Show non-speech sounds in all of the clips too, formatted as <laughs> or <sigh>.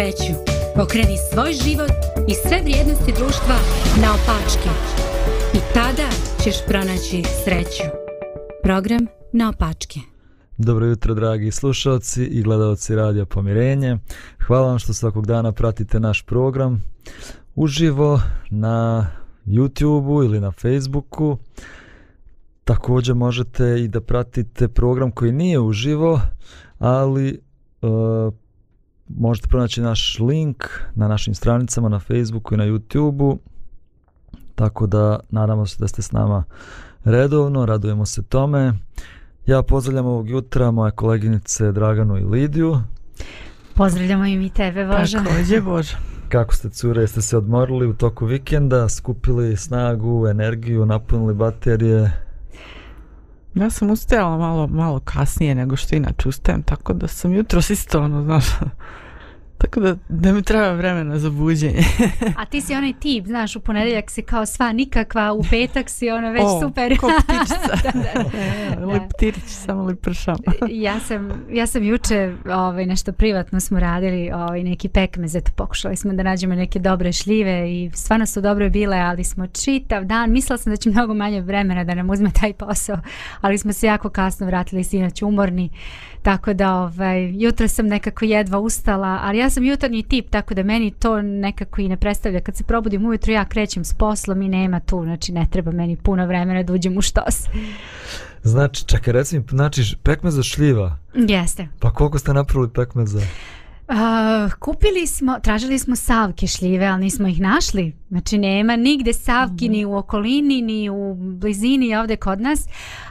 sreću. Pokreni svoj život i sve vrijednosti društva na opačke. I tada ćeš pronaći sreću. Program na opačke. Dobro jutro, dragi slušalci i gledalci Radio Pomirenje. Hvala vam što svakog dana pratite naš program. Uživo na YouTube-u ili na Facebooku. Također možete i da pratite program koji nije uživo, ali uh, možete pronaći naš link na našim stranicama na Facebooku i na YouTubeu. Tako da nadamo se da ste s nama redovno, radujemo se tome. Ja pozdravljam ovog jutra moje koleginice Draganu i Lidiju. Pozdravljamo i mi tebe, Boža. Takođe, Boža. Kako ste, cure, jeste se odmorili u toku vikenda, skupili snagu, energiju, napunili baterije, Ja sam ustajala malo, malo kasnije nego što inače ustajem, tako da sam jutro sisto, ono, znaš, Tako da, da mi treba vremena za buđenje. <laughs> A ti si onaj tip, znaš, u ponedeljak si kao sva nikakva, u petak si ona već o, super. O, kao ptičica. <laughs> <laughs> E, samo li pršam. E, ja, sam, ja sam juče ovaj, nešto privatno smo radili, ovaj, neki pekmez, eto pokušali smo da nađemo neke dobre šljive i stvarno su dobro bile, ali smo čitav dan, mislila sam da će mnogo manje vremena da nam uzme taj posao, ali smo se jako kasno vratili, sinać umorni, tako da ovaj, jutro sam nekako jedva ustala, ali ja sam jutarnji tip, tako da meni to nekako i ne predstavlja. Kad se probudim ujutru, ja krećem s poslom i nema tu, znači ne treba meni puno vremena da uđem u štos. Znači, čekaj, recimo, znači, pekmez za šljiva? Jeste. Pa koliko ste napravili pekmeza? za kupili smo, tražili smo savke šljive, ali nismo ih našli. Znači nema nigde savki mm. ni u okolini, ni u blizini ovde kod nas,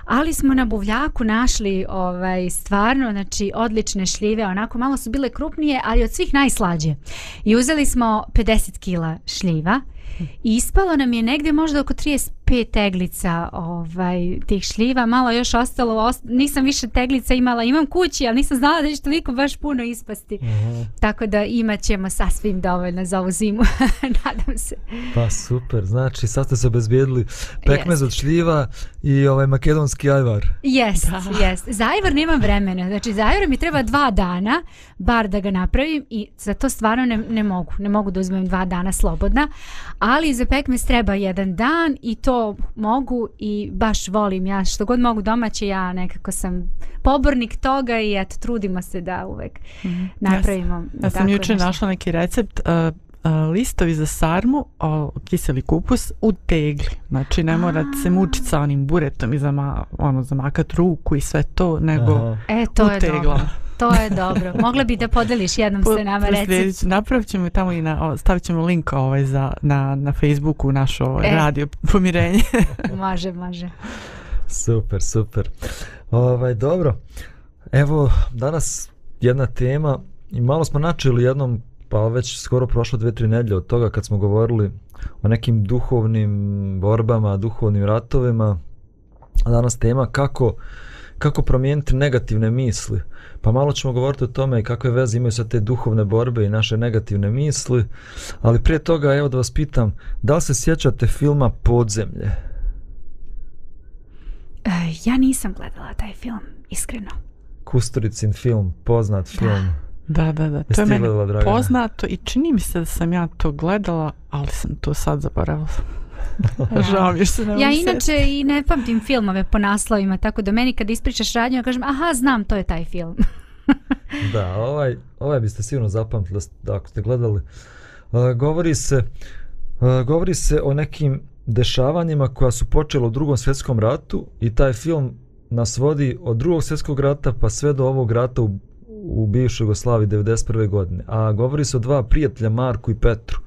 ali smo na buvljaku našli ovaj stvarno znači odlične šljive, onako malo su bile krupnije, ali od svih najslađe. I uzeli smo 50 kila šljiva mhm. i ispalo nam je negde možda oko pet teglica ovaj, tih šljiva, malo još ostalo, ost nisam više teglica imala, imam kući, ali nisam znala da će toliko baš puno ispasti. Mm -hmm. Tako da imat ćemo sasvim dovoljno za ovu zimu, <laughs> nadam se. Pa super, znači sad ste se obezbijedili pekmez od šljiva i ovaj makedonski ajvar. Jest, jest. Za ajvar nemam vremena, znači za ajvar mi treba dva dana, bar da ga napravim i za to stvarno ne, ne mogu, ne mogu da uzmem dva dana slobodna, ali za pekmez treba jedan dan i to mogu i baš volim ja što god mogu domaće ja nekako sam pobornik toga i eto trudimo se da uvek mm -hmm. napravimo ja sam, ja sam juče nešto. našla neki recept uh, uh, listovi za sarmu uh, kiseli kupus u tegli znači ne morate se mučiti sa onim buretom i zama, ono, zamakat ruku i sve to nego Aha. u e, to tegla je dobro to je dobro. Mogla bi da podeliš jednom po, se nama reći. Napravit ćemo tamo i na, stavit ćemo link ovaj za, na, na Facebooku našo ovaj, e. radio pomirenje. <laughs> <laughs> može, može. Super, super. Ovaj, dobro, evo danas jedna tema i malo smo načeli jednom pa već skoro prošlo dve, tri nedlje od toga kad smo govorili o nekim duhovnim borbama, duhovnim ratovima. A danas tema kako uh, kako promijeniti negativne misli. Pa malo ćemo govoriti o tome i kakve veze imaju sa te duhovne borbe i naše negativne misli. Ali prije toga evo da vas pitam, da li se sjećate filma Podzemlje? E, ja nisam gledala taj film, iskreno. Kusturicin film, poznat film. Da, da, da. da. To je gledala, poznato i čini mi se da sam ja to gledala, ali sam to sad zaboravila. <laughs> Žao mi se ne Ja inače i ne pamtim filmove po naslovima, tako da meni kada ispričaš radnju, ja kažem, aha, znam, to je taj film. <laughs> da, ovaj, ovaj biste sigurno zapamtili da ako ste gledali. Uh, govori se, uh, govori se o nekim dešavanjima koja su počela u drugom svjetskom ratu i taj film nas vodi od drugog svjetskog rata pa sve do ovog rata u, u bivšoj Jugoslavi 1991. godine. A govori se o dva prijatelja Marku i Petru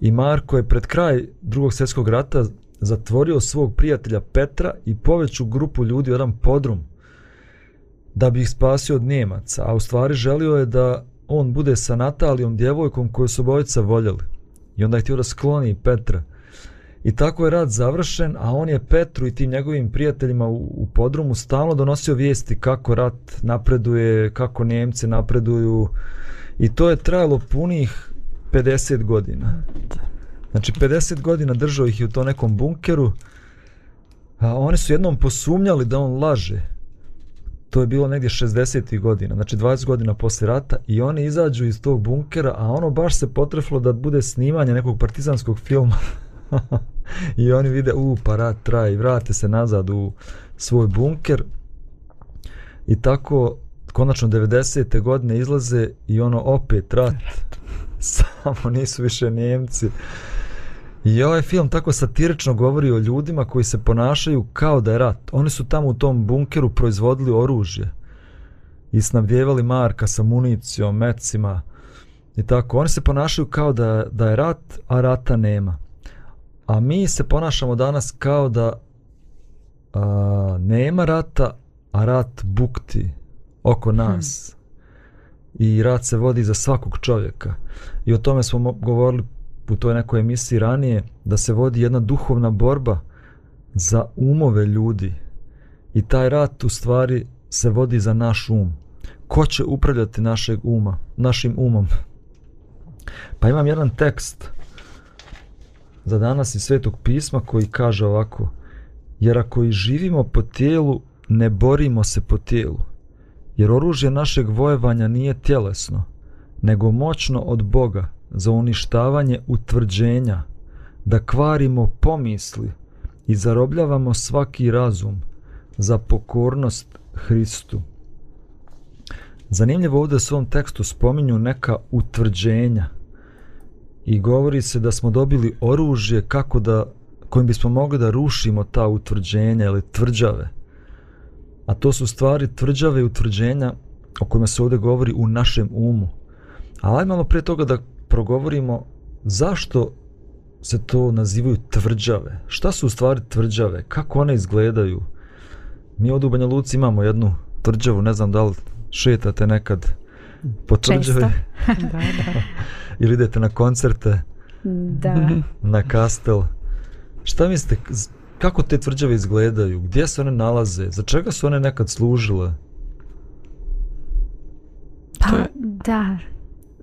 i Marko je pred kraj drugog svjetskog rata zatvorio svog prijatelja Petra i poveću grupu ljudi u jedan podrum da bi ih spasio od Njemaca, a u stvari želio je da on bude sa Natalijom, djevojkom koju su obojica voljeli. I onda je htio da skloni Petra. I tako je rad završen, a on je Petru i tim njegovim prijateljima u, u podrumu stalno donosio vijesti kako rat napreduje, kako Njemce napreduju. I to je trajalo punih 50 godina. Znači 50 godina držao ih je u to nekom bunkeru. A oni su jednom posumnjali da on laže. To je bilo negdje 60. godina, znači 20 godina posle rata i oni izađu iz tog bunkera, a ono baš se potreflo da bude snimanje nekog partizanskog filma. <laughs> I oni vide, u, pa rat traje, vrate se nazad u svoj bunker. I tako, konačno 90. godine izlaze i ono opet rat. Sa, tamo nisu više Nemci. I ovaj film tako satirično govori o ljudima koji se ponašaju kao da je rat. Oni su tamo u tom bunkeru proizvodili oružje i snabdjevali Marka sa municijom, mecima i tako. Oni se ponašaju kao da, da je rat, a rata nema. A mi se ponašamo danas kao da a, nema rata, a rat bukti oko hm. nas. Hmm i rad se vodi za svakog čovjeka. I o tome smo govorili u toj nekoj emisiji ranije, da se vodi jedna duhovna borba za umove ljudi. I taj rat u stvari se vodi za naš um. Ko će upravljati našeg uma, našim umom? Pa imam jedan tekst za danas iz Svetog pisma koji kaže ovako Jer ako i živimo po tijelu, ne borimo se po tijelu jer oružje našeg vojevanja nije tjelesno, nego moćno od Boga za uništavanje utvrđenja, da kvarimo pomisli i zarobljavamo svaki razum za pokornost Hristu. Zanimljivo ovdje u svom tekstu spominju neka utvrđenja i govori se da smo dobili oružje kako da, kojim bismo mogli da rušimo ta utvrđenja ili tvrđave – a to su stvari tvrđave utvrđenja o kojima se ovdje govori u našem umu. Ali ajmo malo prije toga da progovorimo zašto se to nazivaju tvrđave. Šta su u stvari tvrđave? Kako one izgledaju? Mi ovdje u Banja Luci imamo jednu tvrđavu, ne znam da li šetate nekad po tvrđavi. Često. <laughs> Ili idete na koncerte. Da. Na kastel. Šta mislite, kako te tvrđave izgledaju, gdje se one nalaze, za čega su one nekad služile? Pa, je... da.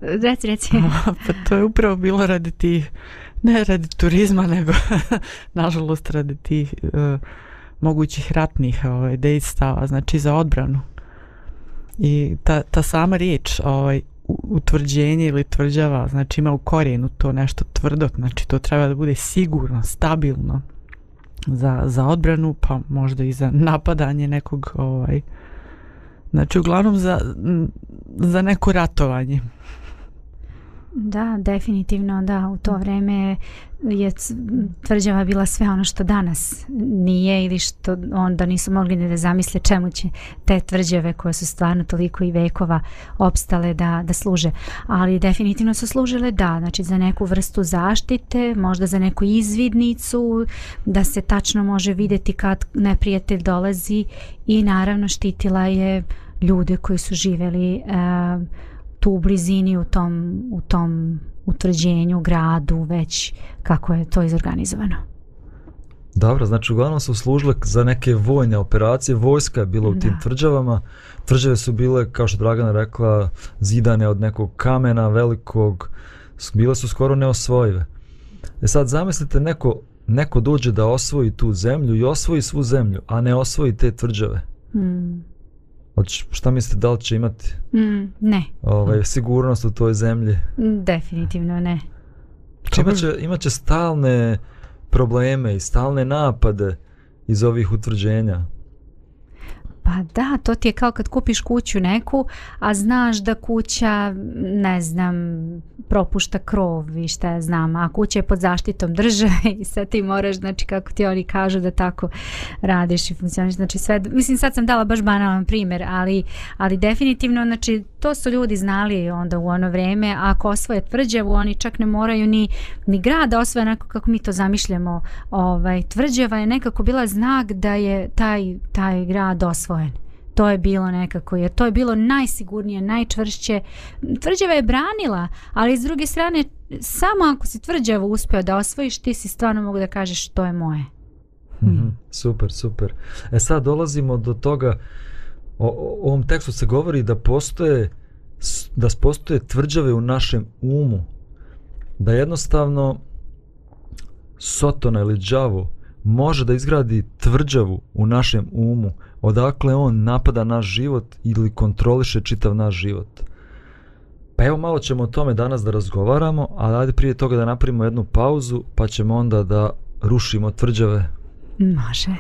Reci, reci. <laughs> pa to je upravo bilo radi tih, ne radi turizma, nego <laughs> nažalost radi tih uh, mogućih ratnih ovaj, dejstava, znači za odbranu. I ta, ta sama riječ, ovaj, utvrđenje ili tvrđava, znači ima u korijenu to nešto tvrdo, znači to treba da bude sigurno, stabilno za, za odbranu, pa možda i za napadanje nekog, ovaj, znači uglavnom za, za neko ratovanje. Da, definitivno da, u to vreme je tvrđava bila sve ono što danas nije ili što onda nisu mogli ne da zamisle čemu će te tvrđave koje su stvarno toliko i vekova opstale da, da služe. Ali definitivno su služile da, znači za neku vrstu zaštite, možda za neku izvidnicu, da se tačno može videti kad neprijatelj dolazi i naravno štitila je ljude koji su živeli uh, tu u blizini u tom, u tom utvrđenju, gradu, već kako je to izorganizovano. Dobro, znači uglavnom su služile za neke vojne operacije, vojska je bila u tim da. tvrđavama, tvrđave su bile, kao što Dragana rekla, zidane od nekog kamena velikog, bile su skoro neosvojive. E sad zamislite, neko, neko dođe da osvoji tu zemlju i osvoji svu zemlju, a ne osvoji te tvrđave. Hmm. Hoćeš, šta mislite, da li će imati? Mm, ne. Ovaj, sigurnost u toj zemlji? Definitivno ne. Znači, imaće, imaće stalne probleme i stalne napade iz ovih utvrđenja. Pa da, to ti je kao kad kupiš kuću neku, a znaš da kuća, ne znam, propušta krov i šta ja znam, a kuća je pod zaštitom države <laughs> i sad ti moraš, znači kako ti oni kažu da tako radiš i funkcioniš, znači sve, mislim sad sam dala baš banalan primjer, ali, ali definitivno, znači to su ljudi znali onda u ono vreme, ako osvoje tvrđevu, oni čak ne moraju ni, ni grad da osvoje onako kako mi to zamišljamo. Ovaj, tvrđeva je nekako bila znak da je taj, taj grad osvojen. To je bilo nekako, jer to je bilo najsigurnije, najčvršće. Tvrđeva je branila, ali s druge strane, samo ako si tvrđevu uspio da osvojiš, ti si stvarno mogu da kažeš to je moje. Mm -hmm. Super, super. E sad dolazimo do toga, uh, o, o ovom tekstu se govori da postoje da postoje tvrđave u našem umu da jednostavno sotona ili džavo može da izgradi tvrđavu u našem umu odakle on napada naš život ili kontroliše čitav naš život pa evo malo ćemo o tome danas da razgovaramo ali ajde prije toga da napravimo jednu pauzu pa ćemo onda da rušimo tvrđave može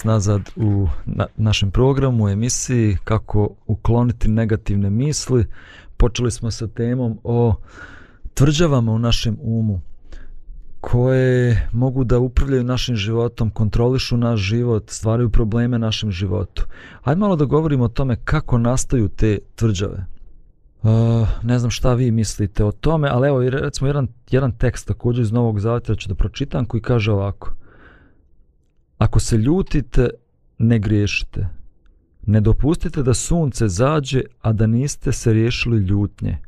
vas nazad u na našem programu, emisiji Kako ukloniti negativne misli. Počeli smo sa temom o tvrđavama u našem umu koje mogu da upravljaju našim životom, kontrolišu naš život, stvaraju probleme našem životu. Hajde malo da govorimo o tome kako nastaju te tvrđave. Uh, ne znam šta vi mislite o tome, ali evo recimo jedan, jedan tekst također iz Novog Zavetra ću da pročitam koji kaže ovako – Ako se ljutite, ne griješite. Ne dopustite da sunce zađe, a da niste se riješili ljutnje.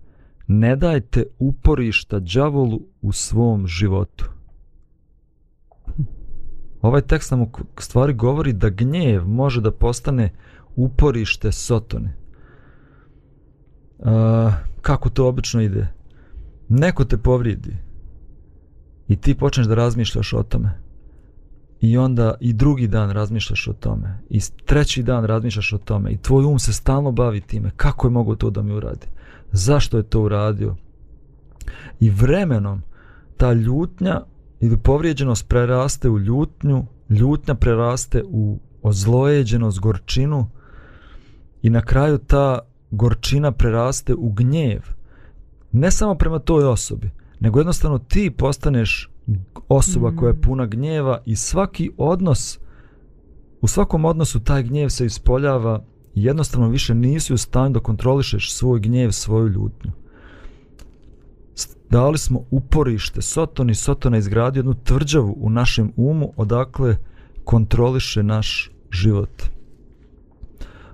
Ne dajte uporišta đavolu u svom životu. Ovaj tekst nam u stvari govori da gnjev može da postane uporište sotone. E, kako to obično ide? Neko te povrijedi i ti počneš da razmišljaš o tome. I onda i drugi dan razmišljaš o tome, i treći dan razmišljaš o tome, i tvoj um se stalno bavi time, kako je mogo to da mi uradi, zašto je to uradio. I vremenom ta ljutnja ili povrijeđenost preraste u ljutnju, ljutnja preraste u ozlojeđenost, gorčinu, i na kraju ta gorčina preraste u gnjev. Ne samo prema toj osobi, nego jednostavno ti postaneš osoba mm. koja je mm. puna gnjeva i svaki odnos u svakom odnosu taj gnjev se ispoljava jednostavno više nisi u stanju da kontrolišeš svoj gnjev, svoju ljutnju. Dali smo uporište, Soton i Sotona izgradio jednu tvrđavu u našem umu odakle kontroliše naš život.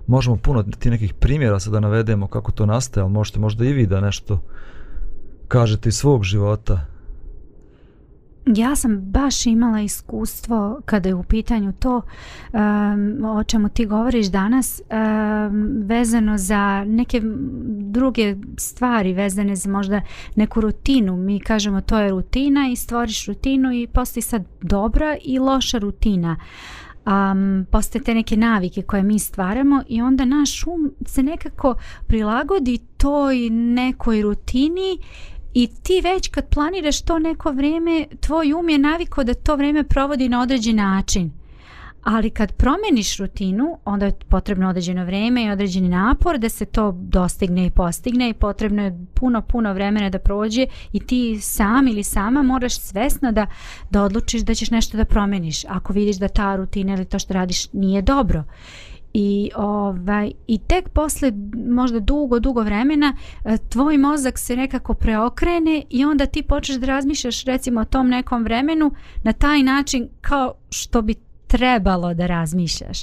Možemo puno ti nekih primjera sad da navedemo kako to nastaje, ali možete možda i vi da nešto kažete iz svog života, Ja sam baš imala iskustvo kada je u pitanju to um, o čemu ti govoriš danas um, vezano za neke druge stvari vezane za možda neku rutinu. Mi kažemo to je rutina i stvoriš rutinu i postoji sad dobra i loša rutina. Um, postoje te neke navike koje mi stvaramo i onda naš um se nekako prilagodi toj nekoj rutini I ti već kad planiraš to neko vrijeme, tvoj um je navikao da to vrijeme provodi na određen način. Ali kad promeniš rutinu, onda je potrebno određeno vrijeme i određeni napor da se to dostigne i postigne i potrebno je puno, puno vremena da prođe i ti sam ili sama moraš svesno da, da odlučiš da ćeš nešto da promeniš ako vidiš da ta rutina ili to što radiš nije dobro. I, ovaj, I tek posle možda dugo, dugo vremena e, tvoj mozak se nekako preokrene i onda ti počneš da razmišljaš recimo o tom nekom vremenu na taj način kao što bi trebalo da razmišljaš.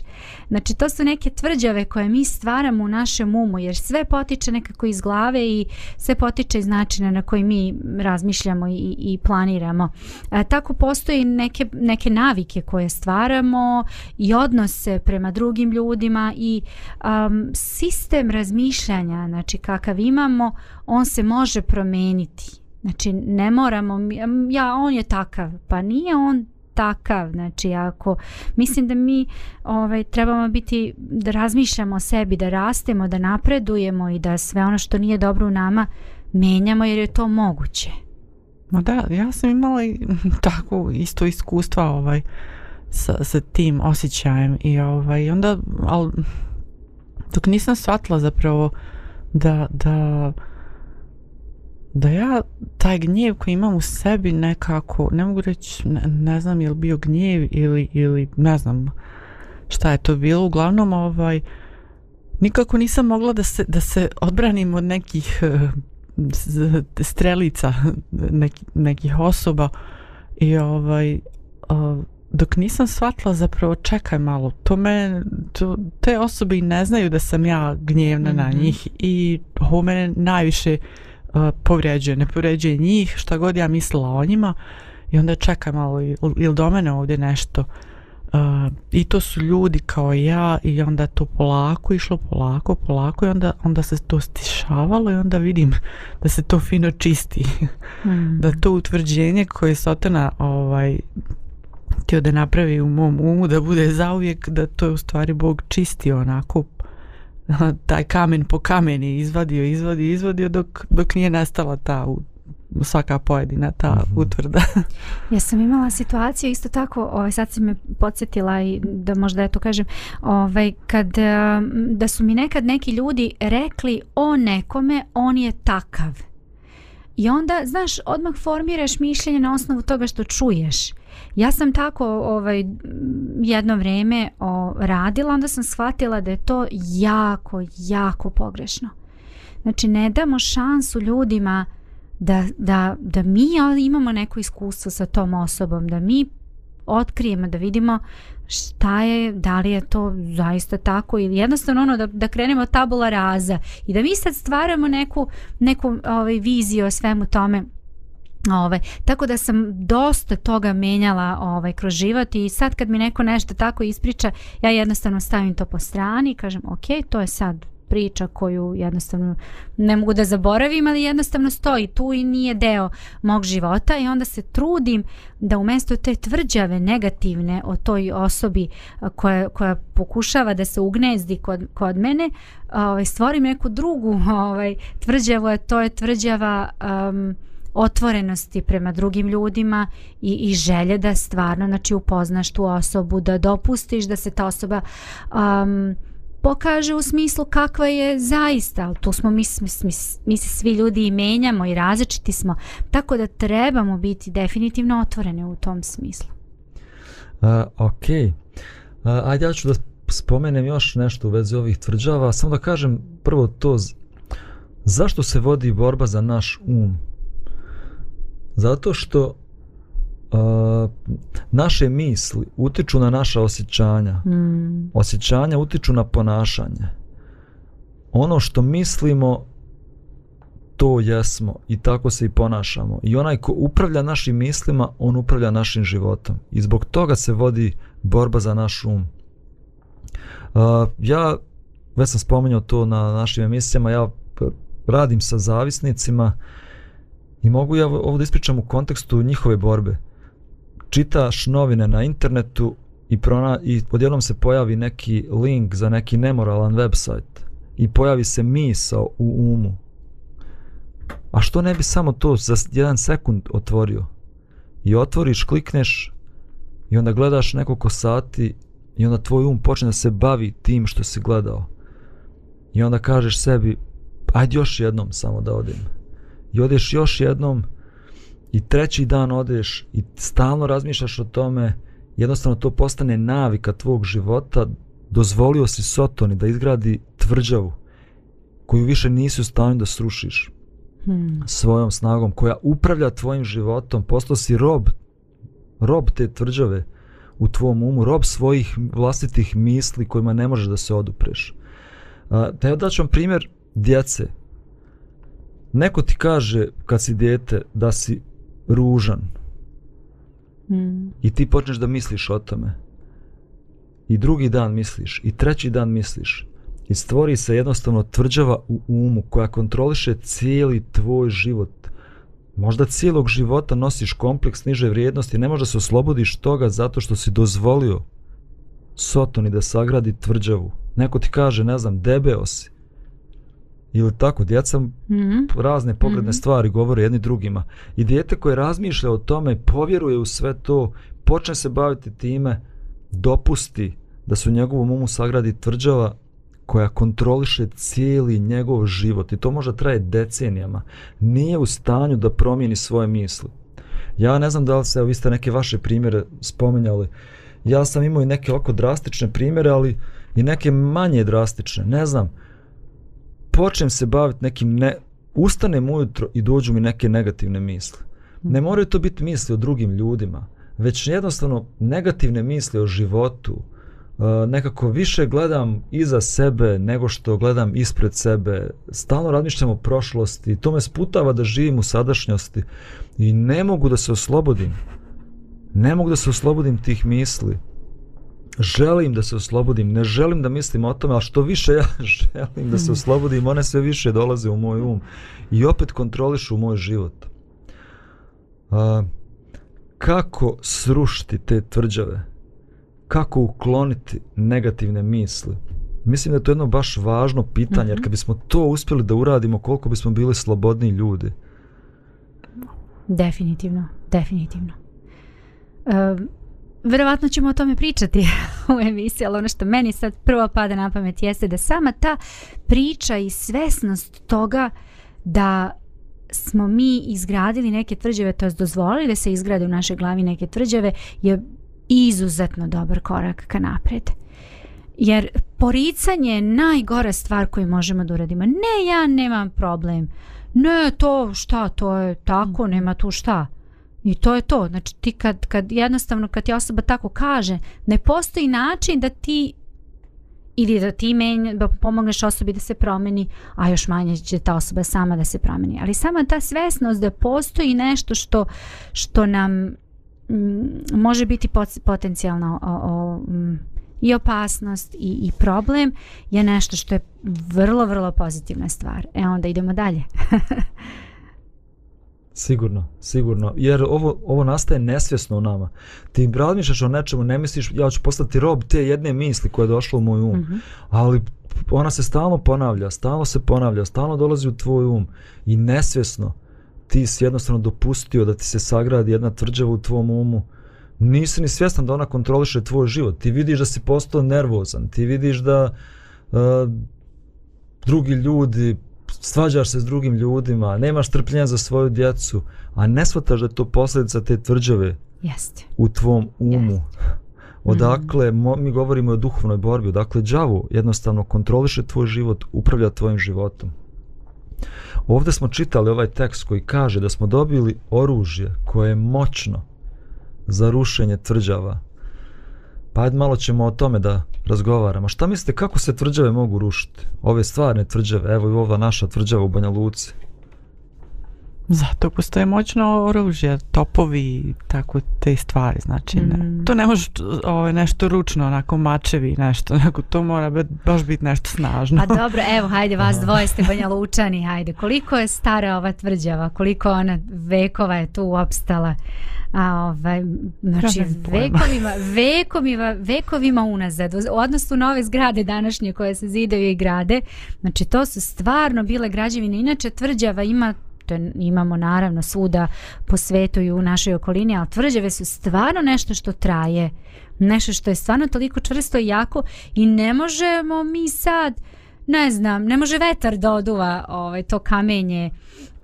Znači to su neke tvrđave koje mi stvaramo u našem umu jer sve potiče nekako iz glave i sve potiče iz načina na koji mi razmišljamo i, i planiramo. E, tako postoji neke, neke navike koje stvaramo i odnose prema drugim ljudima i um, sistem razmišljanja znači kakav imamo on se može promeniti. Znači ne moramo, ja on je takav, pa nije on takav. Znači, ako, mislim da mi ovaj, trebamo biti, da razmišljamo o sebi, da rastemo, da napredujemo i da sve ono što nije dobro u nama menjamo jer je to moguće. Ma da, ja sam imala i <laughs> tako isto iskustva ovaj, sa, sa tim osjećajem i ovaj, onda, ali dok nisam shvatila zapravo da, da, da da ja taj gnjev koji imam u sebi nekako, ne mogu reći, ne, ne znam je li bio gnjev ili, ili ne znam šta je to bilo, uglavnom ovaj, nikako nisam mogla da se, da se odbranim od nekih uh, strelica neki, nekih osoba i ovaj uh, dok nisam shvatila zapravo čekaj malo to me, to, te osobe i ne znaju da sam ja gnjevna mm -hmm. na mhm. njih i ovo mene najviše uh, E, povređuje, ne povređuje njih, šta god ja mislila o njima i onda čekaj malo, ili do mene ovdje nešto uh, i to su ljudi kao ja i onda to polako išlo polako, polako i onda, onda se to stišavalo i onda vidim da se to fino čisti mm. da to utvrđenje koje je Sotana ovaj, htio da napravi u mom umu da bude zauvijek, da to je u stvari Bog čisti onako <laughs> taj kamen po kamen je izvadio, izvadio, izvadio dok, dok nije nestala ta u, svaka pojedina ta mm -hmm. utvrda. <laughs> ja sam imala situaciju isto tako, ovaj, sad si me podsjetila i da možda eto kažem, ovaj, kad, da su mi nekad neki ljudi rekli o nekome, on je takav. I onda, znaš, odmah formiraš mišljenje na osnovu toga što čuješ. Mm Ja sam tako ovaj jedno vrijeme radila, onda sam shvatila da je to jako, jako pogrešno. Znači ne damo šansu ljudima da, da, da mi imamo neko iskustvo sa tom osobom, da mi otkrijemo, da vidimo šta je, da li je to zaista tako ili jednostavno ono da, da krenemo tabula raza i da mi sad stvaramo neku, neku ovaj, viziju o svemu tome Ove, tako da sam dosta toga menjala ovaj, kroz život i sad kad mi neko nešto tako ispriča, ja jednostavno stavim to po strani i kažem ok, to je sad priča koju jednostavno ne mogu da zaboravim, ali jednostavno stoji tu i nije deo mog života i onda se trudim da umjesto te tvrđave negativne o toj osobi koja, koja pokušava da se ugnezdi kod, kod mene, ovaj, stvorim neku drugu <laughs> ovaj, tvrđavu, a to je tvrđava... Um, otvorenosti prema drugim ljudima i, i želje da stvarno znači, upoznaš tu osobu, da dopustiš da se ta osoba um, pokaže u smislu kakva je zaista, ali tu smo mi, mi, mi, mi svi ljudi i menjamo i različiti smo, tako da trebamo biti definitivno otvoreni u tom smislu. Uh, ok, uh, ajde ja ću da spomenem još nešto u vezi ovih tvrđava, samo da kažem prvo to zašto se vodi borba za naš um, Zato što uh, naše misli utiču na naša osjećanja. Mm. Osjećanja utiču na ponašanje. Ono što mislimo, to jesmo i tako se i ponašamo. I onaj ko upravlja našim mislima, on upravlja našim životom. I zbog toga se vodi borba za naš um. Uh, ja, već sam spomenuo to na našim emisijama, ja radim sa zavisnicima, uh, I mogu ja ovo da ispričam u kontekstu njihove borbe. Čitaš novine na internetu i, prona, i odjednom se pojavi neki link za neki nemoralan website i pojavi se misa u umu. A što ne bi samo to za jedan sekund otvorio? I otvoriš, klikneš i onda gledaš nekoliko sati i onda tvoj um počne da se bavi tim što si gledao. I onda kažeš sebi, ajde još jednom samo da odim i odeš još jednom i treći dan odeš i stalno razmišljaš o tome jednostavno to postane navika tvog života dozvolio si Sotoni da izgradi tvrđavu koju više nisi u stanju da srušiš hmm. svojom snagom koja upravlja tvojim životom postao si rob rob te tvrđave u tvom umu rob svojih vlastitih misli kojima ne možeš da se odupreš uh, da ja daću vam primjer djece neko ti kaže kad si dijete da si ružan mm. i ti počneš da misliš o tome i drugi dan misliš i treći dan misliš i stvori se jednostavno tvrđava u umu koja kontroliše cijeli tvoj život možda cijelog života nosiš kompleks niže vrijednosti ne možda se oslobodiš toga zato što si dozvolio sotoni da sagradi tvrđavu neko ti kaže ne znam debeo si ili tako, djeca mm-hmm. razne pogledne mm-hmm. stvari govore jedni drugima i djete koje razmišlja o tome, povjeruje u sve to, počne se baviti time, dopusti da se u njegovom umu sagradi tvrđava koja kontroliše cijeli njegov život i to možda traje decenijama, nije u stanju da promijeni svoje misli. Ja ne znam da li se, evo, vi ste neke vaše primjere spomenjali, ja sam imao i neke oko drastične primjere, ali i neke manje drastične, ne znam, počnem se baviti nekim ne, ustanem ujutro i dođu mi neke negativne misle. Ne mhm. moraju to biti misli o drugim ljudima, već jednostavno negativne misle o životu. E, nekako više gledam iza sebe nego što gledam ispred sebe. Stalno razmišljam o prošlosti. To me sputava da živim u sadašnjosti. I ne mogu da se oslobodim. Ne mogu da se oslobodim tih misli. Uh, želim da se oslobodim, ne želim da mislim o tome, ali što više ja <laughs> želim da se oslobodim, one sve više dolaze u moj um i opet kontrolišu moj život. A, kako srušiti te tvrđave? Kako ukloniti negativne misli? Mislim da je to jedno baš važno pitanje, jer mhm. kad bismo to uspjeli da uradimo, koliko bismo bili slobodni ljudi? Definitivno, definitivno. Uh, verovatno ćemo o tome pričati <laughs> u emisiji, ali ono što meni sad prvo pada na pamet jeste da sama ta priča i svesnost toga da smo mi izgradili neke tvrđave, to je dozvolili da se izgrade u našoj glavi neke tvrđave, je izuzetno dobar korak ka napred. Jer poricanje je najgora stvar koju možemo da uradimo. Ne, ja nemam problem. Ne, to šta, to je tako, nema tu šta. Mm. I to je to. Znači ti kad, kad jednostavno kad ti osoba tako kaže, ne postoji način da ti ili da ti menj, da pomogneš osobi da se promeni, a još manje će ta osoba sama da se promeni. Ali sama ta svesnost da postoji nešto što, što nam m, mm, može biti pot, potencijalna o, o, m, mm, i opasnost i, i problem je nešto što je vrlo, vrlo pozitivna stvar. E onda idemo dalje. <laughs> Sigurno, sigurno. Jer ovo, ovo nastaje nesvjesno u nama. Ti razmišljaš o nečemu, ne misliš, ja ću postati rob te jedne misli koja je došla u moj um. Mm -hmm. Ali ona se stalno ponavlja, stalno se ponavlja, stalno dolazi u tvoj um. I nesvjesno ti si jednostavno dopustio da ti se sagradi jedna tvrđava u tvom umu. Nisi ni svjestan da ona kontroliše tvoj život. Ti vidiš da si postao nervozan. Ti vidiš da uh, drugi ljudi svađaš se s drugim ljudima, nemaš trpljenja za svoju djecu, a ne shvataš da je to posljedica te tvrđave Jeste. u tvom umu. Jeste. <laughs> Odakle, mm. mi govorimo o duhovnoj borbi, odakle džavu jednostavno kontroliše tvoj život, upravlja tvojim životom. Ovdje smo čitali ovaj tekst koji kaže da smo dobili oružje koje je moćno za rušenje tvrđava. Pa ajde malo ćemo o tome da razgovaramo. Šta mislite, kako se tvrđave mogu rušiti? Ove stvarne tvrđave, evo i ova naša tvrđava u Banja Luce. Zato postoje moćno oružje, topovi i tako te stvari, znači ne. Mm. To ne može ovaj, nešto ručno, onako mačevi nešto, onako, to mora be, baš biti nešto snažno. Pa dobro, evo, hajde, vas dvoje ste Banja Lučani, hajde, koliko je stara ova tvrđava, koliko ona vekova je tu opstala? A ovaj, znači, vekovima, vekovima, vekovima unazad, u odnosu na ove zgrade današnje koje se zidaju i grade, znači, to su stvarno bile građevine. Inače, tvrđava ima to imamo naravno svuda po svetu i u našoj okolini, ali tvrđave su stvarno nešto što traje, nešto što je stvarno toliko čvrsto i jako i ne možemo mi sad, ne znam, ne može vetar da oduva ovaj, to kamenje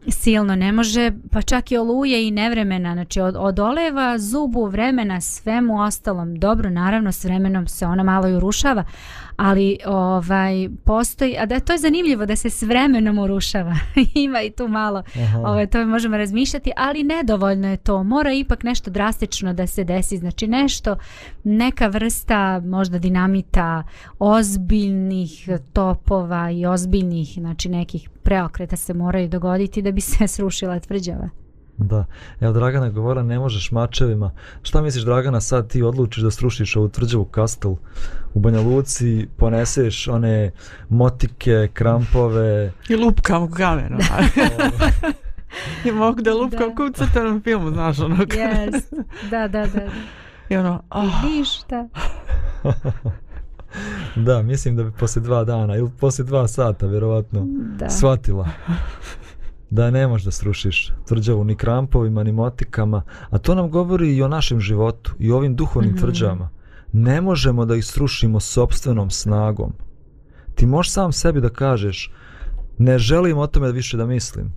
silno, ne može, pa čak i oluje i nevremena, znači od, odoleva zubu vremena svemu ostalom, dobro naravno s vremenom se ona malo i urušava, ali ovaj postoji a da to je zanimljivo da se s vremenom urušava <laughs> ima i tu malo Aha. ovaj to možemo razmišljati ali nedovoljno je to mora ipak nešto drastično da se desi znači nešto neka vrsta možda dinamita ozbiljnih topova i ozbiljnih znači nekih preokreta se moraju dogoditi da bi se <laughs> srušila tvrđava Da, evo Dragana govora, ne možeš mačevima. Šta misliš Dragana, sad ti odlučiš da srušiš ovu tvrđavu kastel u Banja Luci, poneseš one motike, krampove... I lupkam kameru. <laughs> I mogu da lupkam da. kucate na filmu, znaš ono. Yes. Da, da, da. da. I ono, oh. ništa. da, mislim da bi posle dva dana ili posle dva sata, vjerovatno, da. shvatila da ne možeš da srušiš tvrđavu ni krampovima, ni motikama, a to nam govori i o našem životu i o ovim duhovnim mm -hmm. tvrđavama. Ne možemo da ih srušimo sobstvenom snagom. Ti možeš sam sebi da kažeš ne želim o tome više da mislim,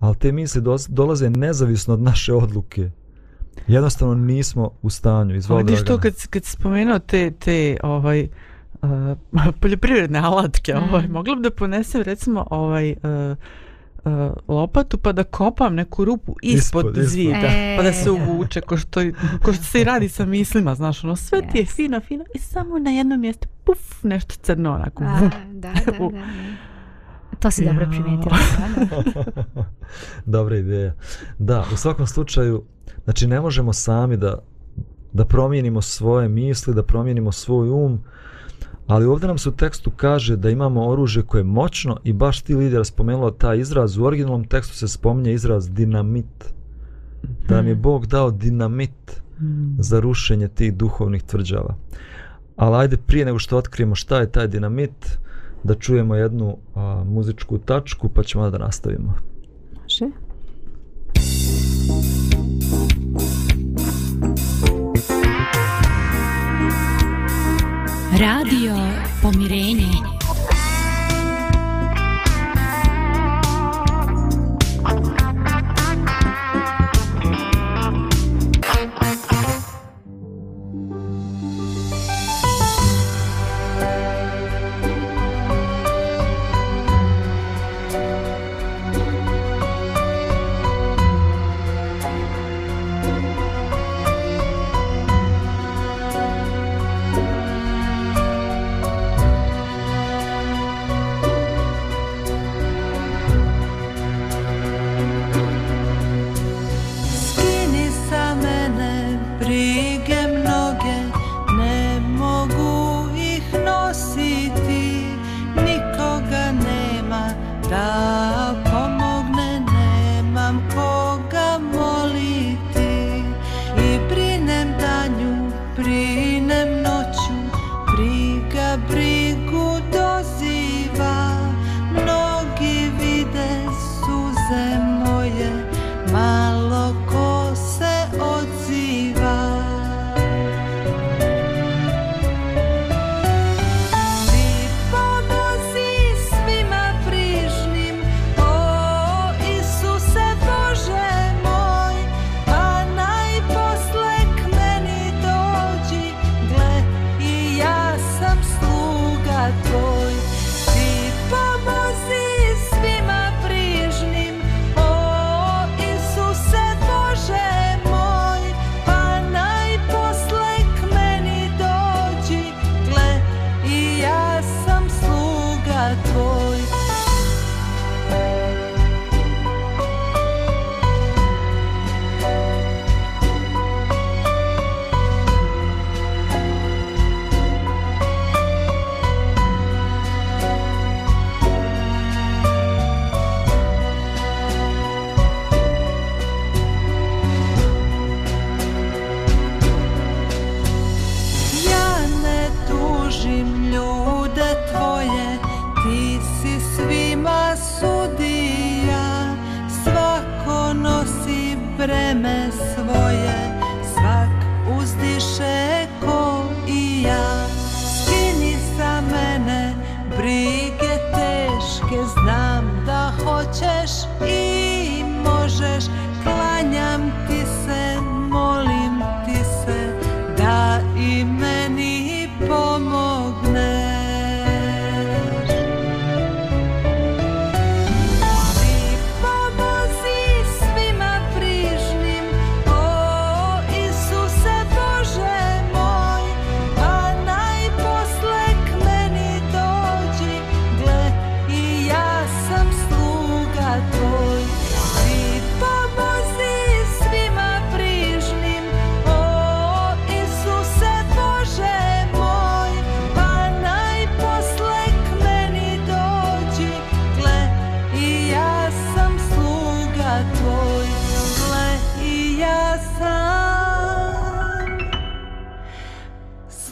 ali te misli dolaze nezavisno od naše odluke. Jednostavno nismo u stanju. Izvoli, Ali što kad, kad spomenuo te, te ovaj, uh, <laughs> poljoprivredne alatke, mm. ovaj, mogla bi da ponesem recimo ovaj, uh, uh, lopatu pa da kopam neku rupu ispod, ispod zvijeta ispod. E. pa da se uvuče ko što, ko što se i radi sa mislima znaš ono sve yes. ti je fino fino i samo na jednom mjestu puf nešto crno onako A, da, da, da, to si dobro primijetila <laughs> dobra ideja da u svakom slučaju znači ne možemo sami da da promijenimo svoje misli da promijenimo svoj um uh, Ali ovdje nam se u tekstu kaže da imamo oružje koje je moćno i baš ti lider spomenula ta izraz. U originalnom tekstu se spominje izraz dinamit. Da nam je hmm. Bog dao dinamit hmm. za rušenje tih duhovnih tvrđava. Ali ajde prije nego što otkrijemo šta je taj dinamit, da čujemo jednu a, muzičku tačku pa ćemo da nastavimo. Radio Pomirenje. Pomirenje.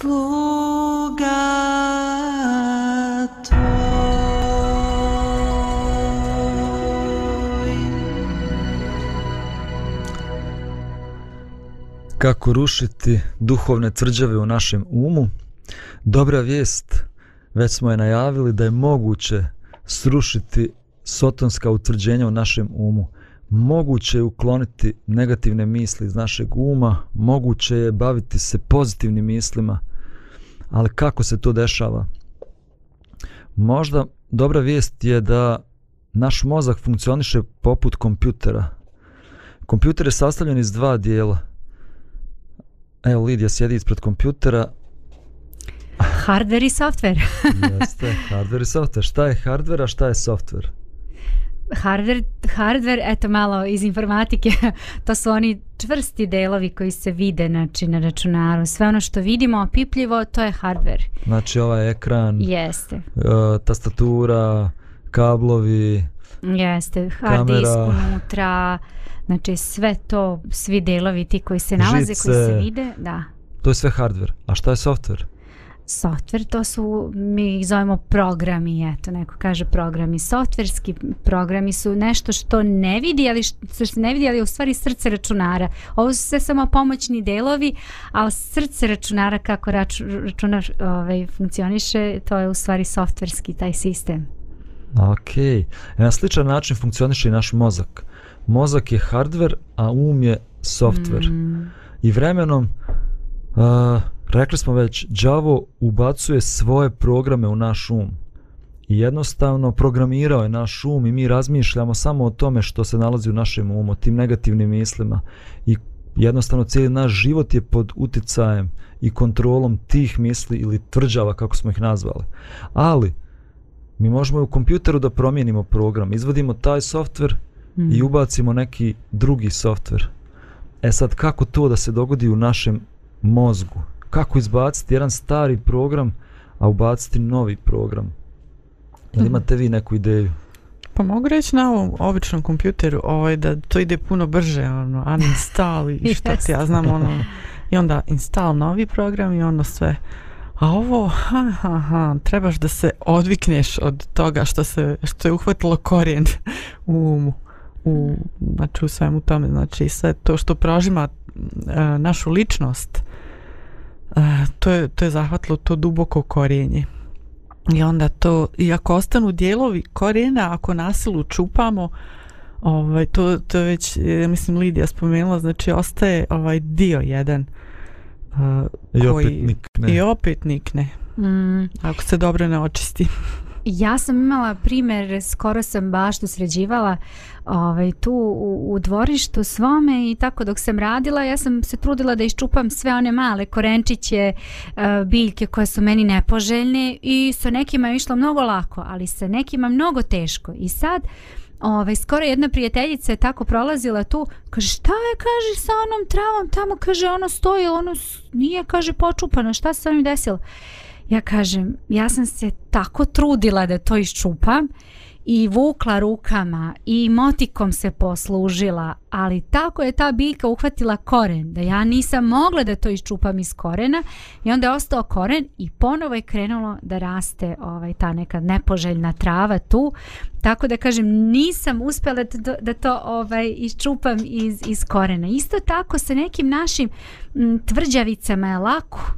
sluga tvoj. Kako rušiti duhovne tvrđave u našem umu? Dobra vijest, već smo je najavili da je moguće srušiti sotonska utvrđenja u našem umu. Moguće je ukloniti negativne misli iz našeg uma, moguće je baviti se pozitivnim mislima, ali kako se to dešava? Možda dobra vijest je da naš mozak funkcioniše poput kompjutera. Kompjuter je sastavljen iz dva dijela. Evo, Lidija sjedi ispred kompjutera. Hardware i software. Jeste, hardware i software. Šta je hardware, a šta je software? hardware, hardware, eto malo iz informatike, <laughs> to su oni čvrsti delovi koji se vide znači, na računaru. Sve ono što vidimo opipljivo, to je hardware. Znači ovaj ekran, Jeste. Uh, tastatura, kablovi, Jeste, hard kamera, disk unutra, znači sve to, svi delovi ti koji se nalaze, žice, koji se vide. Da. To je sve hardware. A šta je software? Softver, to su, mi ih zovemo programi, eto, neko kaže programi softverski, programi su nešto što ne vidi, ali što se ne vidi, ali u stvari srce računara. Ovo su sve samo pomoćni delovi, ali srce računara kako raču, računar ovaj, funkcioniše, to je u stvari softverski taj sistem. Ok, na sličan način funkcioniše i naš mozak. Mozak je hardware, a um je software. Mm. I vremenom, uh, Rekli smo već, đavo ubacuje svoje programe u naš um. I jednostavno programirao je naš um i mi razmišljamo samo o tome što se nalazi u našem umu, tim negativnim mislima. I jednostavno cijeli naš život je pod uticajem i kontrolom tih misli ili tvrđava kako smo ih nazvali. Ali, mi možemo u kompjuteru da promijenimo program. Izvodimo taj softver mm. i ubacimo neki drugi softver. E sad, kako to da se dogodi u našem mozgu? kako izbaciti jedan stari program, a ubaciti novi program. Jel mhm. imate vi neku ideju? Pa mogu reći na ovom običnom kompjuteru ovaj, da to ide puno brže, ono, uninstall i šta yes. ti ja znam, ono, i onda install novi program i ono sve. A ovo, ha, ha, ha, trebaš da se odvikneš od toga što, se, što je uhvatilo korijen u umu. U, znači u svemu tome, znači sve to što prožima uh, e, našu ličnost, Eh, to, je, to je zahvatilo to duboko korijenje. I onda to, i ako ostanu dijelovi korijena, ako nasilu čupamo, ovaj, to, to već, e, mislim, Lidija spomenula, znači ostaje ovaj dio jedan. Uh, I koji, opet nikne. I opet nikne. Mm. Ako se dobro ne očisti. Ja sam imala primjer, skoro sam baš tu sređivala ovaj, tu u, u dvorištu svome i tako dok sam radila, ja sam se trudila da iščupam sve one male korenčiće, eh, biljke koje su meni nepoželjne i sa nekima je išlo mnogo lako, ali sa nekima mnogo teško. I sad, Ove, ovaj, skoro jedna prijateljica je tako prolazila tu, kaže šta je kaže sa onom travom tamo, kaže ono stoji, ono nije kaže počupano, šta se sa onim desilo? Ja kažem, ja sam se tako trudila da to iščupam i vukla rukama i motikom se poslužila, ali tako je ta biljka uhvatila koren, da ja nisam mogla da to iščupam iz korena i onda je ostao koren i ponovo je krenulo da raste ovaj ta neka nepoželjna trava tu. Tako da kažem, nisam uspela da to, da to ovaj iščupam iz, iz korena. Isto tako sa nekim našim m, tvrđavicama je lako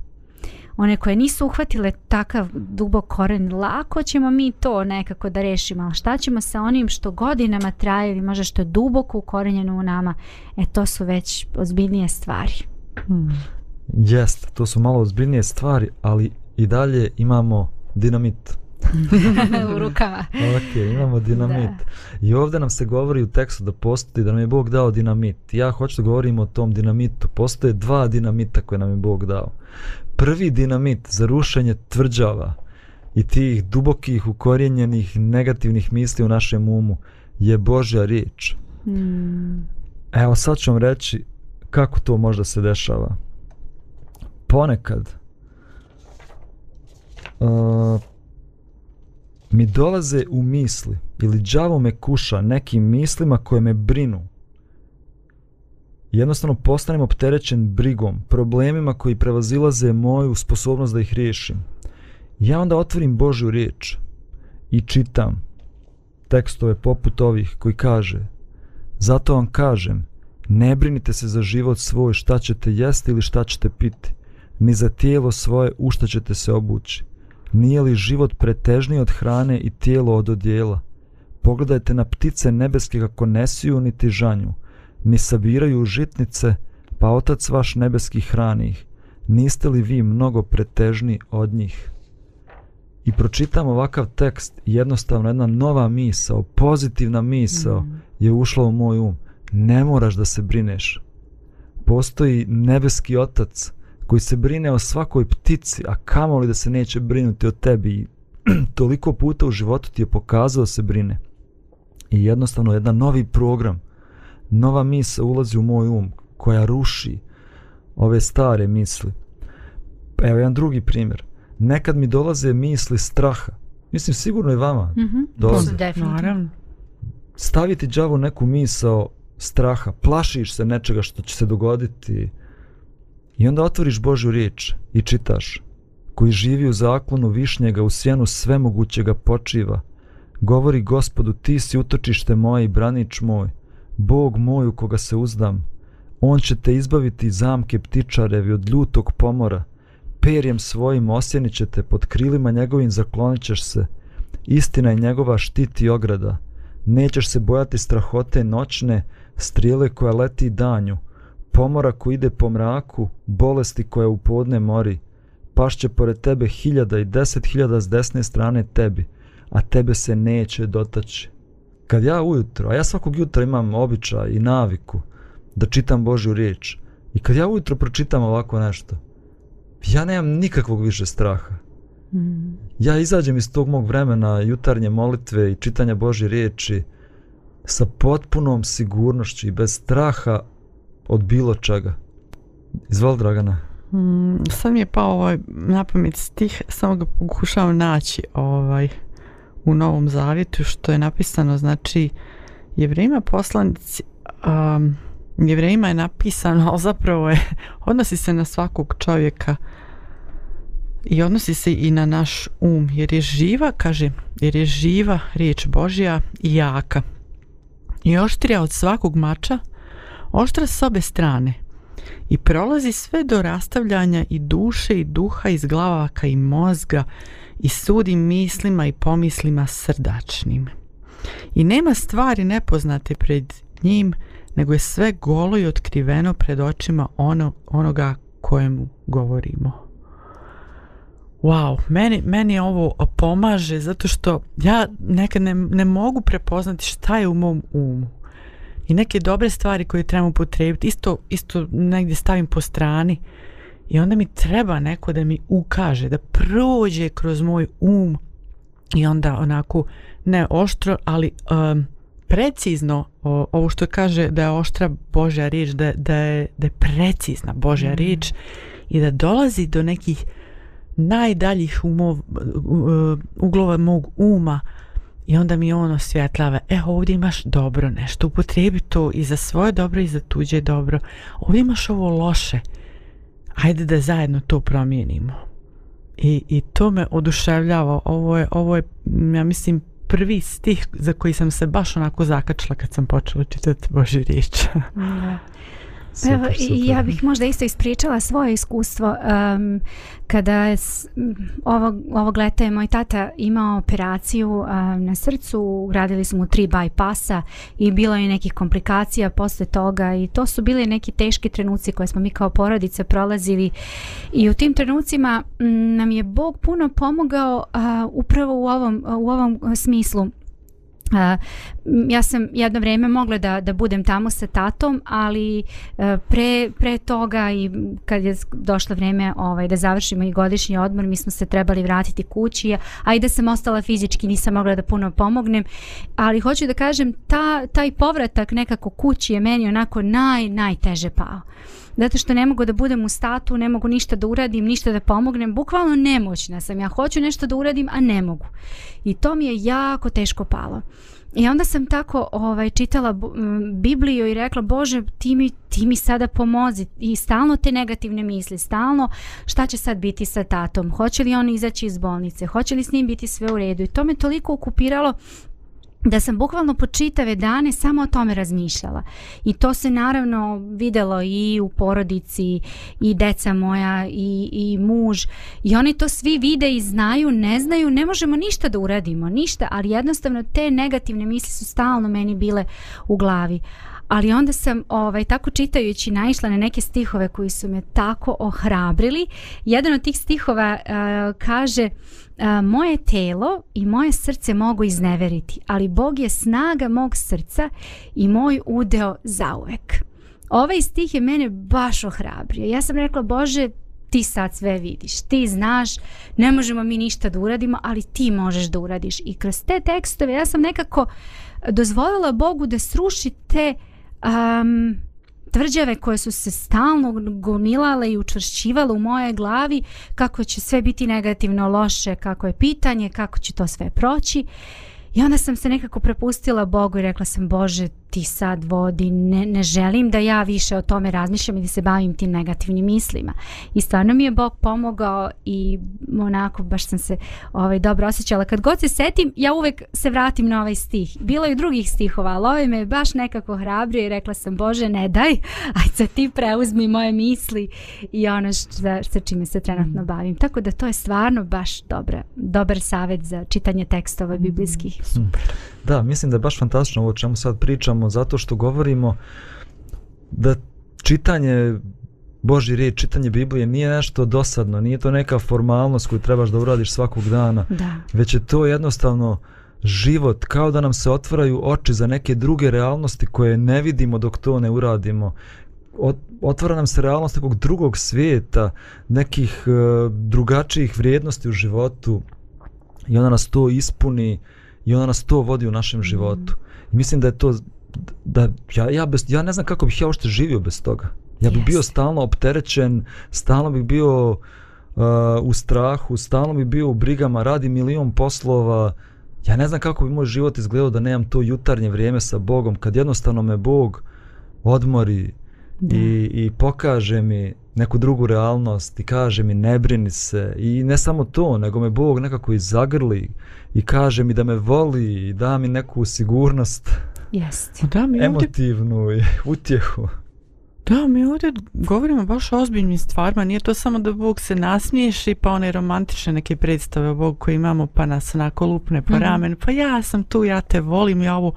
one koje nisu uhvatile takav dubok koren, lako ćemo mi to nekako da rešimo, ali šta ćemo sa onim što godinama traje ili možda što je duboko ukorenjeno u nama, e to su već ozbiljnije stvari. Hmm. Jest, to su malo ozbiljnije stvari, ali i dalje imamo dinamit. <laughs> u rukama. ok, imamo dinamit. Da. I ovdje nam se govori u tekstu da postoji, da nam je Bog dao dinamit. Ja hoću da govorim o tom dinamitu. Postoje dva dinamita koje nam je Bog dao prvi dinamit za rušenje tvrđava i tih dubokih ukorjenjenih negativnih misli u našem umu je Božja riječ. Mm. Evo sad ću vam reći kako to možda se dešava. Ponekad uh, mi dolaze u misli ili džavo me kuša nekim mislima koje me brinu jednostavno postanem opterećen brigom, problemima koji prevazilaze moju sposobnost da ih riješim. Ja onda otvorim Božju riječ i čitam tekstove poput ovih koji kaže Zato vam kažem, ne brinite se za život svoj šta ćete jesti ili šta ćete piti, ni za tijelo svoje u šta ćete se obući. Nije li život pretežniji od hrane i tijelo od odjela? Pogledajte na ptice nebeske kako nesiju niti žanju, ni sabiraju žitnice, pa Otac vaš nebeski hrani ih. Niste li vi mnogo pretežni od njih? I pročitam ovakav tekst, jednostavno jedna nova misao, pozitivna misao mm -hmm. je ušla u moj um. Ne moraš da se brineš. Postoji nebeski otac koji se brine o svakoj ptici, a kamo li da se neće brinuti o tebi? I <clears throat> toliko puta u životu ti je pokazao da se brine. I jednostavno jedan novi program, nova misa ulazi u moj um koja ruši ove stare misli. Evo jedan drugi primjer. Nekad mi dolaze misli straha. Mislim, sigurno i vama mm -hmm. dolaze. Pa, Staviti džavu neku misao straha, plašiš se nečega što će se dogoditi i onda otvoriš Božju riječ i čitaš koji živi u zaklonu višnjega u sjenu svemogućega počiva govori gospodu ti si utočište moje i branič moj Bog moj u koga se uzdam, on će te izbaviti zamke ptičarevi od ljutog pomora, perjem svojim osjenit će te, pod krilima njegovim zaklonit ćeš se, istina je njegova štit i ograda, nećeš se bojati strahote noćne, strijele koja leti danju, pomora koji ide po mraku, bolesti koja u podne mori, pašće pored tebe hiljada i deset hiljada s desne strane tebi, a tebe se neće dotaći kad ja ujutro, a ja svakog jutra imam običaj i naviku da čitam Božju riječ, i kad ja ujutro pročitam ovako nešto, ja nemam nikakvog više straha. Mm. Ja izađem iz tog mog vremena jutarnje molitve i čitanja Božje riječi sa potpunom sigurnošću i bez straha od bilo čega. Izvol, Dragana. Mm, sad mi je pao ovaj napamet stih, samo ga pokušavam naći. Ovaj u Novom Zavjetu što je napisano, znači jevrejima poslanici um, jevrejima je napisano ali zapravo je, odnosi se na svakog čovjeka i odnosi se i na naš um jer je živa, kaže jer je živa riječ Božja i jaka i oštrija od svakog mača oštra s obe strane i prolazi sve do rastavljanja i duše i duha iz glavaka i mozga i sudi mislima i pomislima srdačnim. I nema stvari nepoznate pred njim, nego je sve golo i otkriveno pred očima ono, onoga kojemu govorimo. Wow, meni, meni ovo pomaže zato što ja nekad ne, ne mogu prepoznati šta je u mom umu i neke dobre stvari koje trebam upotrebiti, isto, isto negdje stavim po strani i onda mi treba neko da mi ukaže, da prođe kroz moj um i onda onako, ne oštro, ali um, precizno o, ovo što kaže da je oštra Božja riječ, da, da, je, da je precizna Božja mm. riječ i da dolazi do nekih najdaljih umov, uglova mog uma uh, I onda mi on osvjetlava, e ovdje imaš dobro nešto, upotrebi to i za svoje dobro i za tuđe dobro. Ovdje imaš ovo loše, hajde da zajedno to promijenimo. I, i to me oduševljava, ovo je, ovo je ja mislim, prvi stih za koji sam se baš onako zakačila kad sam počela čitati Boži riječ. Da super, super. Ja bih možda isto ispričala svoje iskustvo um, kada ovog, ovog leta je moj tata imao operaciju um, na srcu, radili smo tri bypassa i bilo je nekih komplikacija posle toga i to su bili neki teški trenuci koje smo mi kao porodice prolazili i u tim trenucima m, nam je Bog puno pomogao uh, upravo u ovom, u ovom smislu ja sam jedno vrijeme mogla da da budem tamo sa tatom, ali e, pre pre toga i kad je došlo vrijeme ovaj da završimo i godišnji odmor, mi smo se trebali vratiti kući, a i da sam ostala fizički nisam mogla da puno pomognem, ali hoću da kažem ta taj povratak nekako kući je meni onako naj najteže pao. Uh, zato što ne mogu da budem u statu, ne mogu ništa da uradim, ništa da pomognem, bukvalno nemoćna sam. Ja hoću nešto da uradim, a ne mogu. I to mi je jako teško palo. I onda sam tako ovaj čitala Bibliju i rekla Bože ti mi, ti mi sada pomozi i stalno te negativne misli, stalno šta će sad biti sa tatom, hoće li on izaći iz bolnice, hoće li s njim biti sve u redu i to me toliko okupiralo da sam bukvalno po čitave dane samo o tome razmišljala. I to se naravno videlo i u porodici, i deca moja, i, i muž. I oni to svi vide i znaju, ne znaju, ne možemo ništa da uradimo, ništa, ali jednostavno te negativne misli su stalno meni bile u glavi. Ali onda sam ovaj tako čitajući naišla na neke stihove koji su me tako ohrabrili. Jedan od tih stihova uh, kaže uh, moje telo i moje srce mogu izneveriti, ali Bog je snaga mog srca i moj udeo zauvek. Ovaj stih je mene baš ohrabrio. Ja sam rekla, Bože, ti sad sve vidiš, ti znaš, ne možemo mi ništa da uradimo, ali ti možeš da uradiš. I kroz te tekstove ja sam nekako dozvolila Bogu da sruši te... Um, tvrđave koje su se stalno gomilale i učvršćivale u moje glavi kako će sve biti negativno, loše, kako je pitanje, kako će to sve proći. I onda sam se nekako prepustila Bogu i rekla sam Bože, ti sad vodi, ne, ne želim da ja više o tome razmišljam i da se bavim tim negativnim mislima. I stvarno mi je Bog pomogao i onako baš sam se ovaj, dobro osjećala. Kad god se setim, ja uvek se vratim na ovaj stih. Bilo je drugih stihova, ali ovaj me je baš nekako hrabrio i rekla sam, Bože, ne daj, aj sad ti preuzmi moje misli i ono što, sa čime se trenutno mhm. bavim. Tako da to je stvarno baš dobra, dobar savjet za čitanje tekstova mhm. biblijskih. Super. Da, mislim da je baš fantastično ovo čemu sad pričamo, zato što govorimo da čitanje Boži riječ, čitanje Biblije nije nešto dosadno, nije to neka formalnost koju trebaš da uradiš svakog dana, da. već je to jednostavno život, kao da nam se otvaraju oči za neke druge realnosti koje ne vidimo dok to ne uradimo. Ot, otvara nam se realnost nekog drugog svijeta, nekih e, drugačijih vrijednosti u životu i ona nas to ispuni uh, i ona nas to vodi u našem životu. I mm. mislim da je to da ja ja bez ja ne znam kako bih ja uopšte živio bez toga. Ja bih yes. bio stalno opterećen, stalno bih bio uh, u strahu, stalno bih bio u brigama, radi milion poslova. Ja ne znam kako bi moj život izgledao da nemam to jutarnje vrijeme sa Bogom, kad jednostavno me Bog odmori, uh, i, i pokaže mi neku drugu realnost i kaže mi ne brini se i ne samo to, nego me Bog nekako i zagrli i kaže mi da me voli i da mi neku sigurnost Jeste. Da, mi emotivnu ovdje... utjehu. Da, mi ovdje govorimo baš o ozbiljnim stvarima, nije to samo da Bog se nasmiješi pa one romantične neke predstave o Bog koje imamo pa nas onako lupne po mhm. ramen, mm. pa ja sam tu, ja te volim, ja ovo,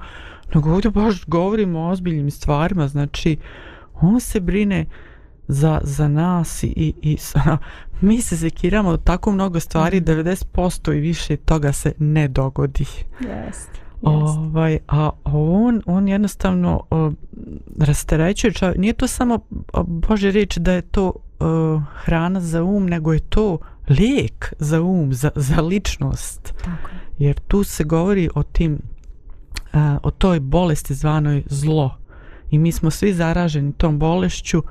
nego ovdje baš govorimo o ozbiljnim stvarima, znači on se brine za, za nas i, i, i <laughs> mi se zekiramo tako mnogo stvari 90% mhm. i više toga se ne dogodi yes. Jest. Ovaj, a on, on jednostavno o, rasterećuje čovjek. Nije to samo, o, Bože reći, da je to o, hrana za um, nego je to lijek za um, za, za ličnost. Tako je. Jer tu se govori o tim, a, o toj bolesti zvanoj zlo. Mm -hmm i mi smo svi zaraženi tom bolešću,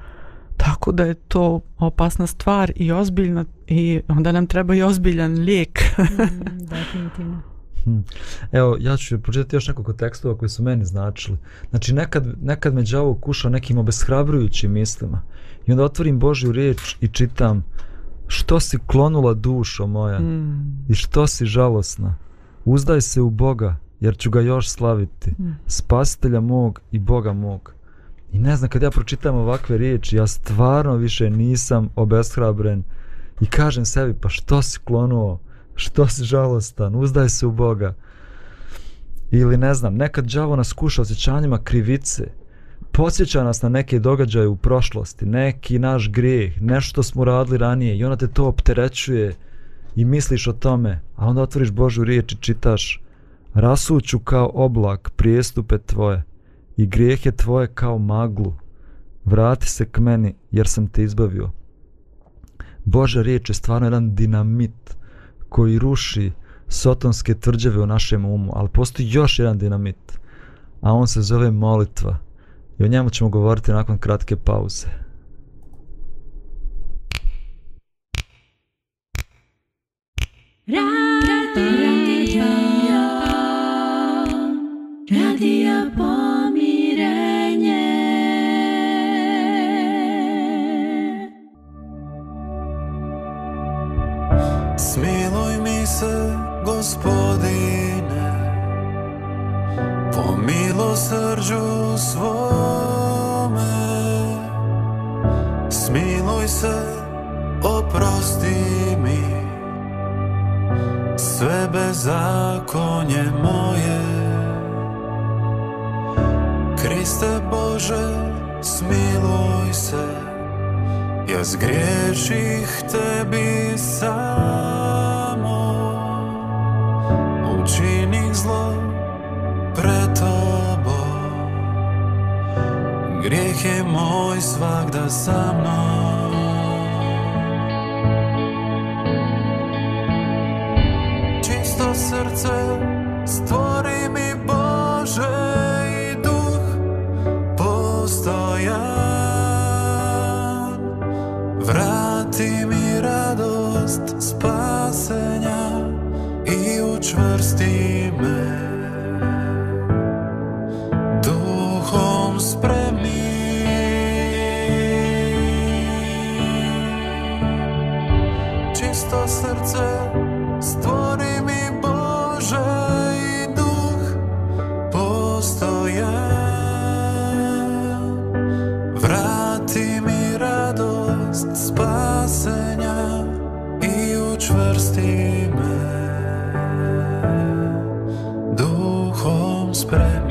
tako da je to opasna stvar i ozbiljna i onda nam treba i ozbiljan lijek. <laughs> mm, <laughs> definitivno. Hmm. Evo, ja ću pročitati još nekoliko tekstova koji su meni značili. Znači, nekad, nekad me džavo kuša nekim obeshrabrujućim mislima i onda otvorim Božju riječ i čitam Što si klonula dušo moja hmm. i što si žalosna? Uzdaj se u Boga, jer ću ga još slaviti, mm. spasitelja mog i Boga mog. I ne znam, kad ja pročitam ovakve riječi, ja stvarno više nisam obeshrabren i kažem sebi, pa što si klonuo, što si žalostan, uzdaj se u Boga. Ili ne znam, nekad džavo nas kuša osjećanjima krivice, posjeća nas na neke događaje u prošlosti, neki naš grijeh, nešto smo radili ranije i ona te to opterećuje i misliš o tome, a onda otvoriš Božu riječ i čitaš rasuću kao oblak prijestupe tvoje i grijehe tvoje kao maglu. Vrati se k meni jer sam te izbavio. Boža riječ je stvarno jedan dinamit koji ruši sotonske tvrđave u našem umu, ali postoji još jedan dinamit, a on se zove molitva i o njemu ćemo govoriti nakon kratke pauze. Rad! Oproste Bože, smiluj se, ja zgriješih tebi sam. mãos pra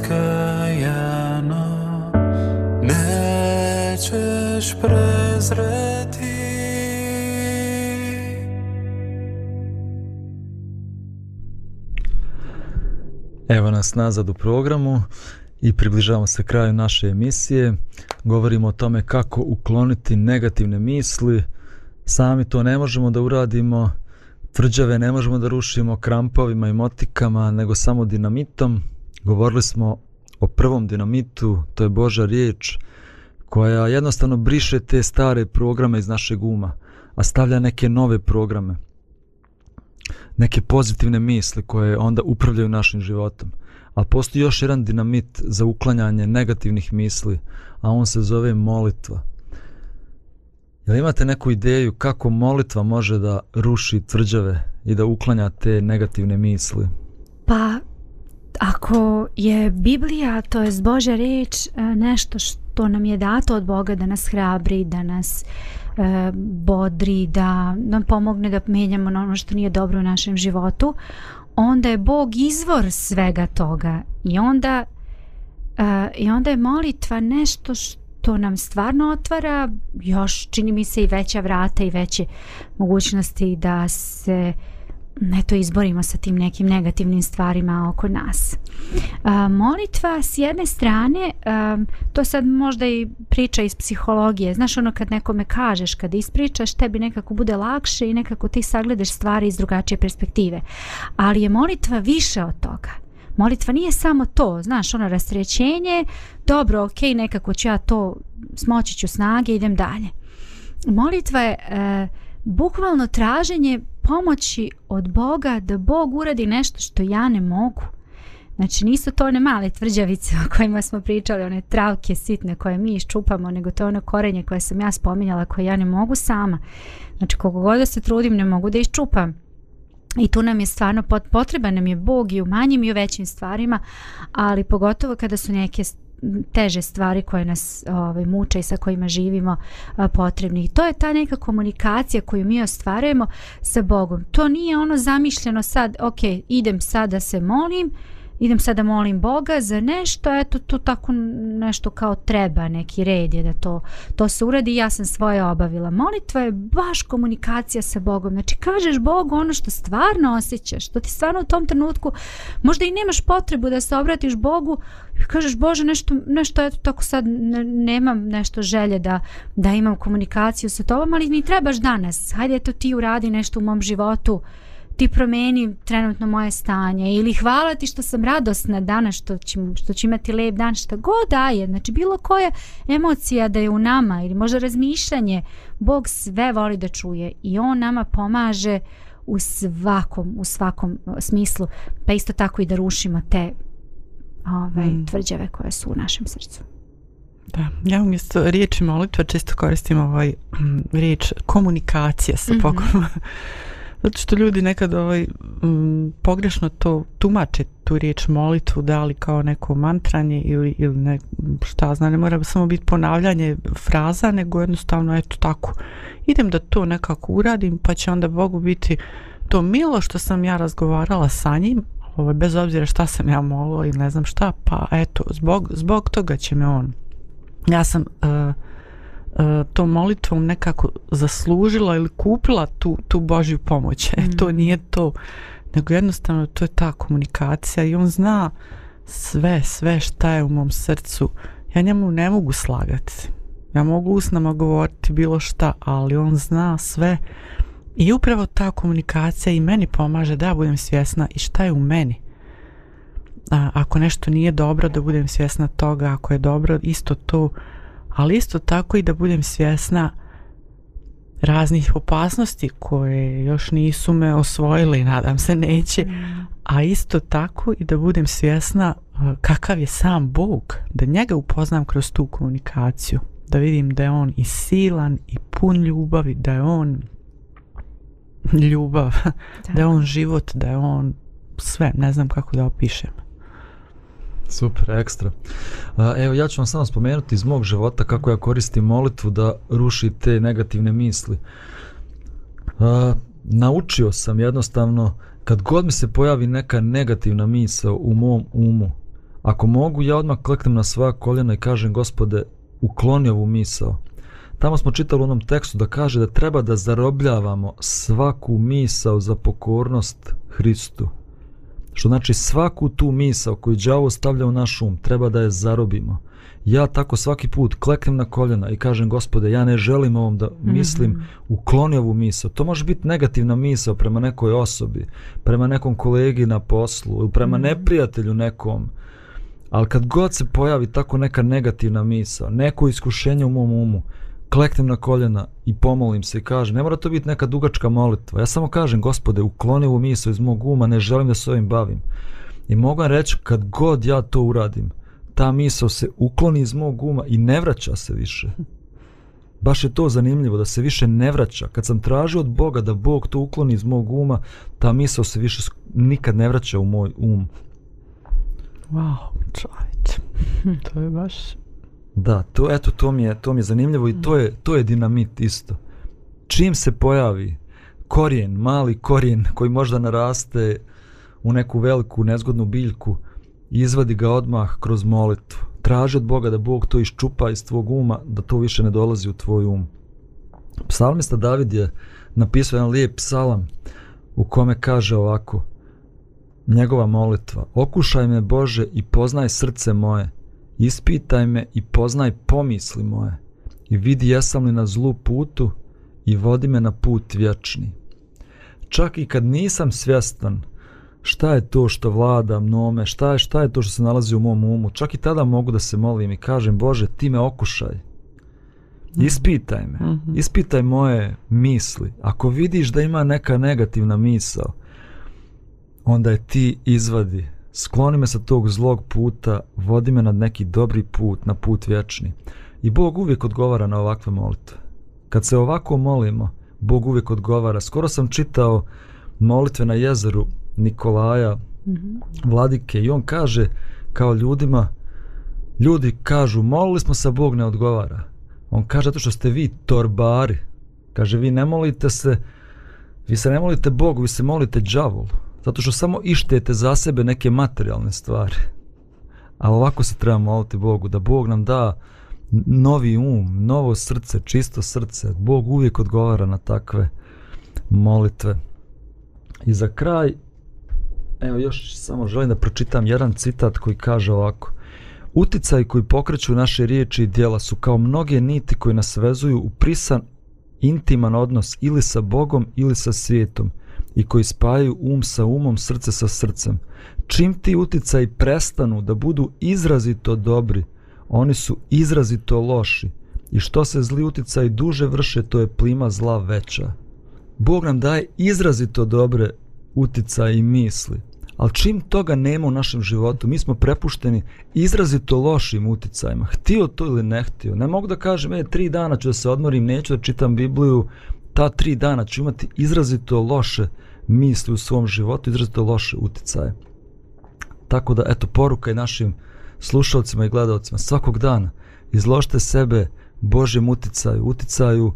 raskajano Nećeš prezreti Evo nas nazad u programu i približavamo se kraju naše emisije. Govorimo o tome kako ukloniti negativne misli. Sami to ne možemo da uradimo, tvrđave ne možemo da rušimo krampovima i motikama, nego samo dinamitom govorili smo o prvom dinamitu, to je Boža riječ koja jednostavno briše te stare programe iz našeg uma, a stavlja neke nove programe, neke pozitivne misle koje onda upravljaju našim životom. A postoji još jedan dinamit za uklanjanje negativnih misli, a on se zove molitva. Jel imate neku ideju kako molitva može da ruši tvrđave i da uklanja te negativne misli? Pa, ako je Biblija, to je Božja reč, e, nešto što nam je dato od Boga da nas hrabri, da nas e, bodri, da nam pomogne da menjamo na ono što nije dobro u našem životu, onda je Bog izvor svega toga i onda, e, i onda je molitva nešto što nam stvarno otvara još čini mi se i veća vrata i veće mogućnosti da se e, eto, izborimo sa tim nekim negativnim stvarima oko nas. A, molitva s jedne strane, a, to sad možda i priča iz psihologije. Znaš ono kad nekome kažeš, kad ispričaš, tebi nekako bude lakše i nekako ti sagledaš stvari iz drugačije perspektive. Ali je molitva više od toga. Molitva nije samo to, znaš, ono rastrećenje, dobro, ok, nekako ću ja to smoći ću snage, idem dalje. Molitva je e, bukvalno traženje pomoći od Boga da Bog uradi nešto što ja ne mogu. Znači nisu to one male tvrđavice o kojima smo pričali, one travke sitne koje mi iščupamo, nego to je ono korenje koje sam ja spominjala koje ja ne mogu sama. Znači koliko god da se trudim ne mogu da iščupam. I tu nam je stvarno potreban, nam je Bog i u manjim i u većim stvarima, ali pogotovo kada su neke teže stvari koje nas ovaj, muče i sa kojima živimo a, potrebni. I to je ta neka komunikacija koju mi ostvarujemo sa Bogom. To nije ono zamišljeno sad, ok, idem sad da se molim, idem sad da molim Boga za nešto, eto to tako nešto kao treba, neki red je da to, to se uradi ja sam svoje obavila. Molitva je baš komunikacija sa Bogom, znači kažeš Bogu ono što stvarno osjećaš, što ti stvarno u tom trenutku, možda i nemaš potrebu da se obratiš Bogu, kažeš Bože nešto, nešto eto tako sad nemam nešto želje da, da imam komunikaciju sa tobom, ali mi trebaš danas, hajde eto ti uradi nešto u mom životu, uh, ti promeni trenutno moje stanje ili hvala ti što sam radosna danas što ću, što ću imati lep dan što god daje znači bilo koja emocija da je u nama ili možda razmišljanje Bog sve voli da čuje i on nama pomaže u svakom u svakom e, smislu pa isto tako i da rušimo te ove ovaj, mm. tvrđave koje su u našem srcu Da, ja umjesto riječi molitva često koristim ovaj m, mm, riječ komunikacija sa mm -hmm. Bogom <laughs> Zato što ljudi nekad ovaj, m, mm, pogrešno to tumače tu riječ molitvu, da li kao neko mantranje ili, ili ne, šta zna, ne mora samo biti ponavljanje fraza, nego jednostavno eto tako. Idem da to nekako uradim, pa će onda Bogu biti to milo što sam ja razgovarala sa njim, ovaj, bez obzira šta sam ja molila ili ne znam šta, pa eto, zbog, zbog toga će me on. Ja sam... Uh, uh, tom molitvom nekako zaslužila ili kupila tu, tu Božju pomoć. Mm. E, to mm. nije to. Nego jednostavno to je ta komunikacija i on zna sve, sve šta je u mom srcu. Ja njemu ne mogu slagati. Ja mogu usnama govoriti bilo šta, ali on zna sve. I upravo ta komunikacija i meni pomaže da ja budem svjesna i šta je u meni. A, ako nešto nije dobro, da budem svjesna toga. Ako je dobro, isto to uh, ali isto tako i da budem svjesna raznih opasnosti koje još nisu me osvojili, nadam se neće, mm. a isto tako i da budem svjesna e, kakav je sam Bog, da njega upoznam kroz tu komunikaciju, da vidim da je on i silan i pun ljubavi, da je on ljubav, <laughs> da je on život, da je on sve, ne znam kako da opišem. Super, ekstra. Evo, ja ću vam samo spomenuti iz mog života kako ja koristim molitvu da ruši te negativne misli. A, naučio sam jednostavno, kad god mi se pojavi neka negativna misla u mom umu, ako mogu, ja odmah kleknem na svoja koljena i kažem, gospode, ukloni ovu misao. Tamo smo čitali u onom tekstu da kaže da treba da zarobljavamo svaku misao za pokornost Hristu. Što znači svaku tu misao koju đavo stavlja u naš um, treba da je zarobimo. Ja tako svaki put kleknem na koljena i kažem gospode, ja ne želim ovom da mhm. mislim, mm -hmm. ukloni ovu misao. To može biti negativna misao prema nekoj osobi, prema nekom kolegi na poslu, prema mm -hmm. neprijatelju nekom. Ali kad god se pojavi tako neka negativna misao, neko iskušenje u mom umu, kleknem na koljena i pomolim se i kažem, ne mora to biti neka dugačka molitva, ja samo kažem, gospode, ukloni ovu misl iz mog uma, ne želim da se ovim bavim. I mogu vam reći, kad god ja to uradim, ta misl se ukloni iz mog uma i ne vraća se više. Baš je to zanimljivo, da se više ne vraća. Kad sam tražio od Boga da Bog to ukloni iz mog uma, ta misl se više nikad ne vraća u moj um. Wow, čovječ. <laughs> to je baš Da, to, eto, to mi je, to mi je zanimljivo i mm. to, je, to je dinamit isto. Čim se pojavi korijen, mali korijen koji možda naraste u neku veliku nezgodnu biljku, izvadi ga odmah kroz molitvu. Traži od Boga da Bog to iščupa iz tvog uma, da to više ne dolazi u tvoj um. Psalmista David je napisao jedan lijep psalam u kome kaže ovako, njegova molitva, okušaj me Bože i poznaj srce moje, ispitaj me i poznaj pomisli moje i vidi jesam li na zlu putu i vodi me na put vječni. Čak i kad nisam svjestan šta je to što vlada mnome, šta je, šta je to što se nalazi u mom umu, čak i tada mogu da se molim i kažem Bože ti me okušaj. Mhm. Ispitaj me, mhm. ispitaj moje misli. Ako vidiš da ima neka negativna misao, onda je ti izvadi skloni me sa tog zlog puta, vodi me na neki dobri put, na put vječni. I Bog uvijek odgovara na ovakve molitve. Kad se ovako molimo, Bog uvijek odgovara. Skoro sam čitao molitve na jezeru Nikolaja mm -hmm. Vladike i on kaže kao ljudima, ljudi kažu molili smo se, Bog ne odgovara. On kaže to što ste vi torbari. Kaže vi ne molite se, vi se ne molite Bogu, vi se molite džavolu. Zato što samo ištete za sebe neke materijalne stvari. A ovako se trebamo moliti Bogu, da Bog nam da novi um, novo srce, čisto srce. Bog uvijek odgovara na takve molitve. I za kraj, evo još samo želim da pročitam jedan citat koji kaže ovako. Uticaj koji pokreću naše riječi i dijela su kao mnoge niti koje nas vezuju u prisan intiman odnos ili sa Bogom ili sa svijetom i koji spajaju um sa umom, srce sa srcem. Čim ti uticaj prestanu da budu izrazito dobri, oni su izrazito loši. I što se zli uticaj duže vrše, to je plima zla veća. Bog nam daje izrazito dobre uticaje i misli. Ali čim toga nema u našem životu, mi smo prepušteni izrazito lošim uticajima. Htio to ili ne htio. Ne mogu da kažem, e, tri dana ću da se odmorim, neću da čitam Bibliju, ta tri dana ću imati izrazito loše misli u svom životu, izrazito loše uticaje. Tako da, eto, poruka je našim slušalcima i gledalcima svakog dana. Izložite sebe Božjem uticaju, uticaju uh,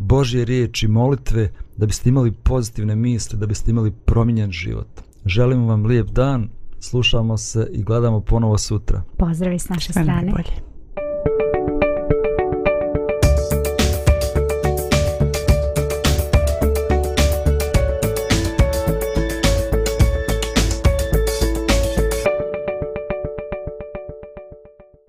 Božje riječi, molitve, da biste imali pozitivne misle, da biste imali promjenjen život. Želim vam lijep dan, slušamo se i gledamo ponovo sutra. Pozdrav s naše strane. Najbolje.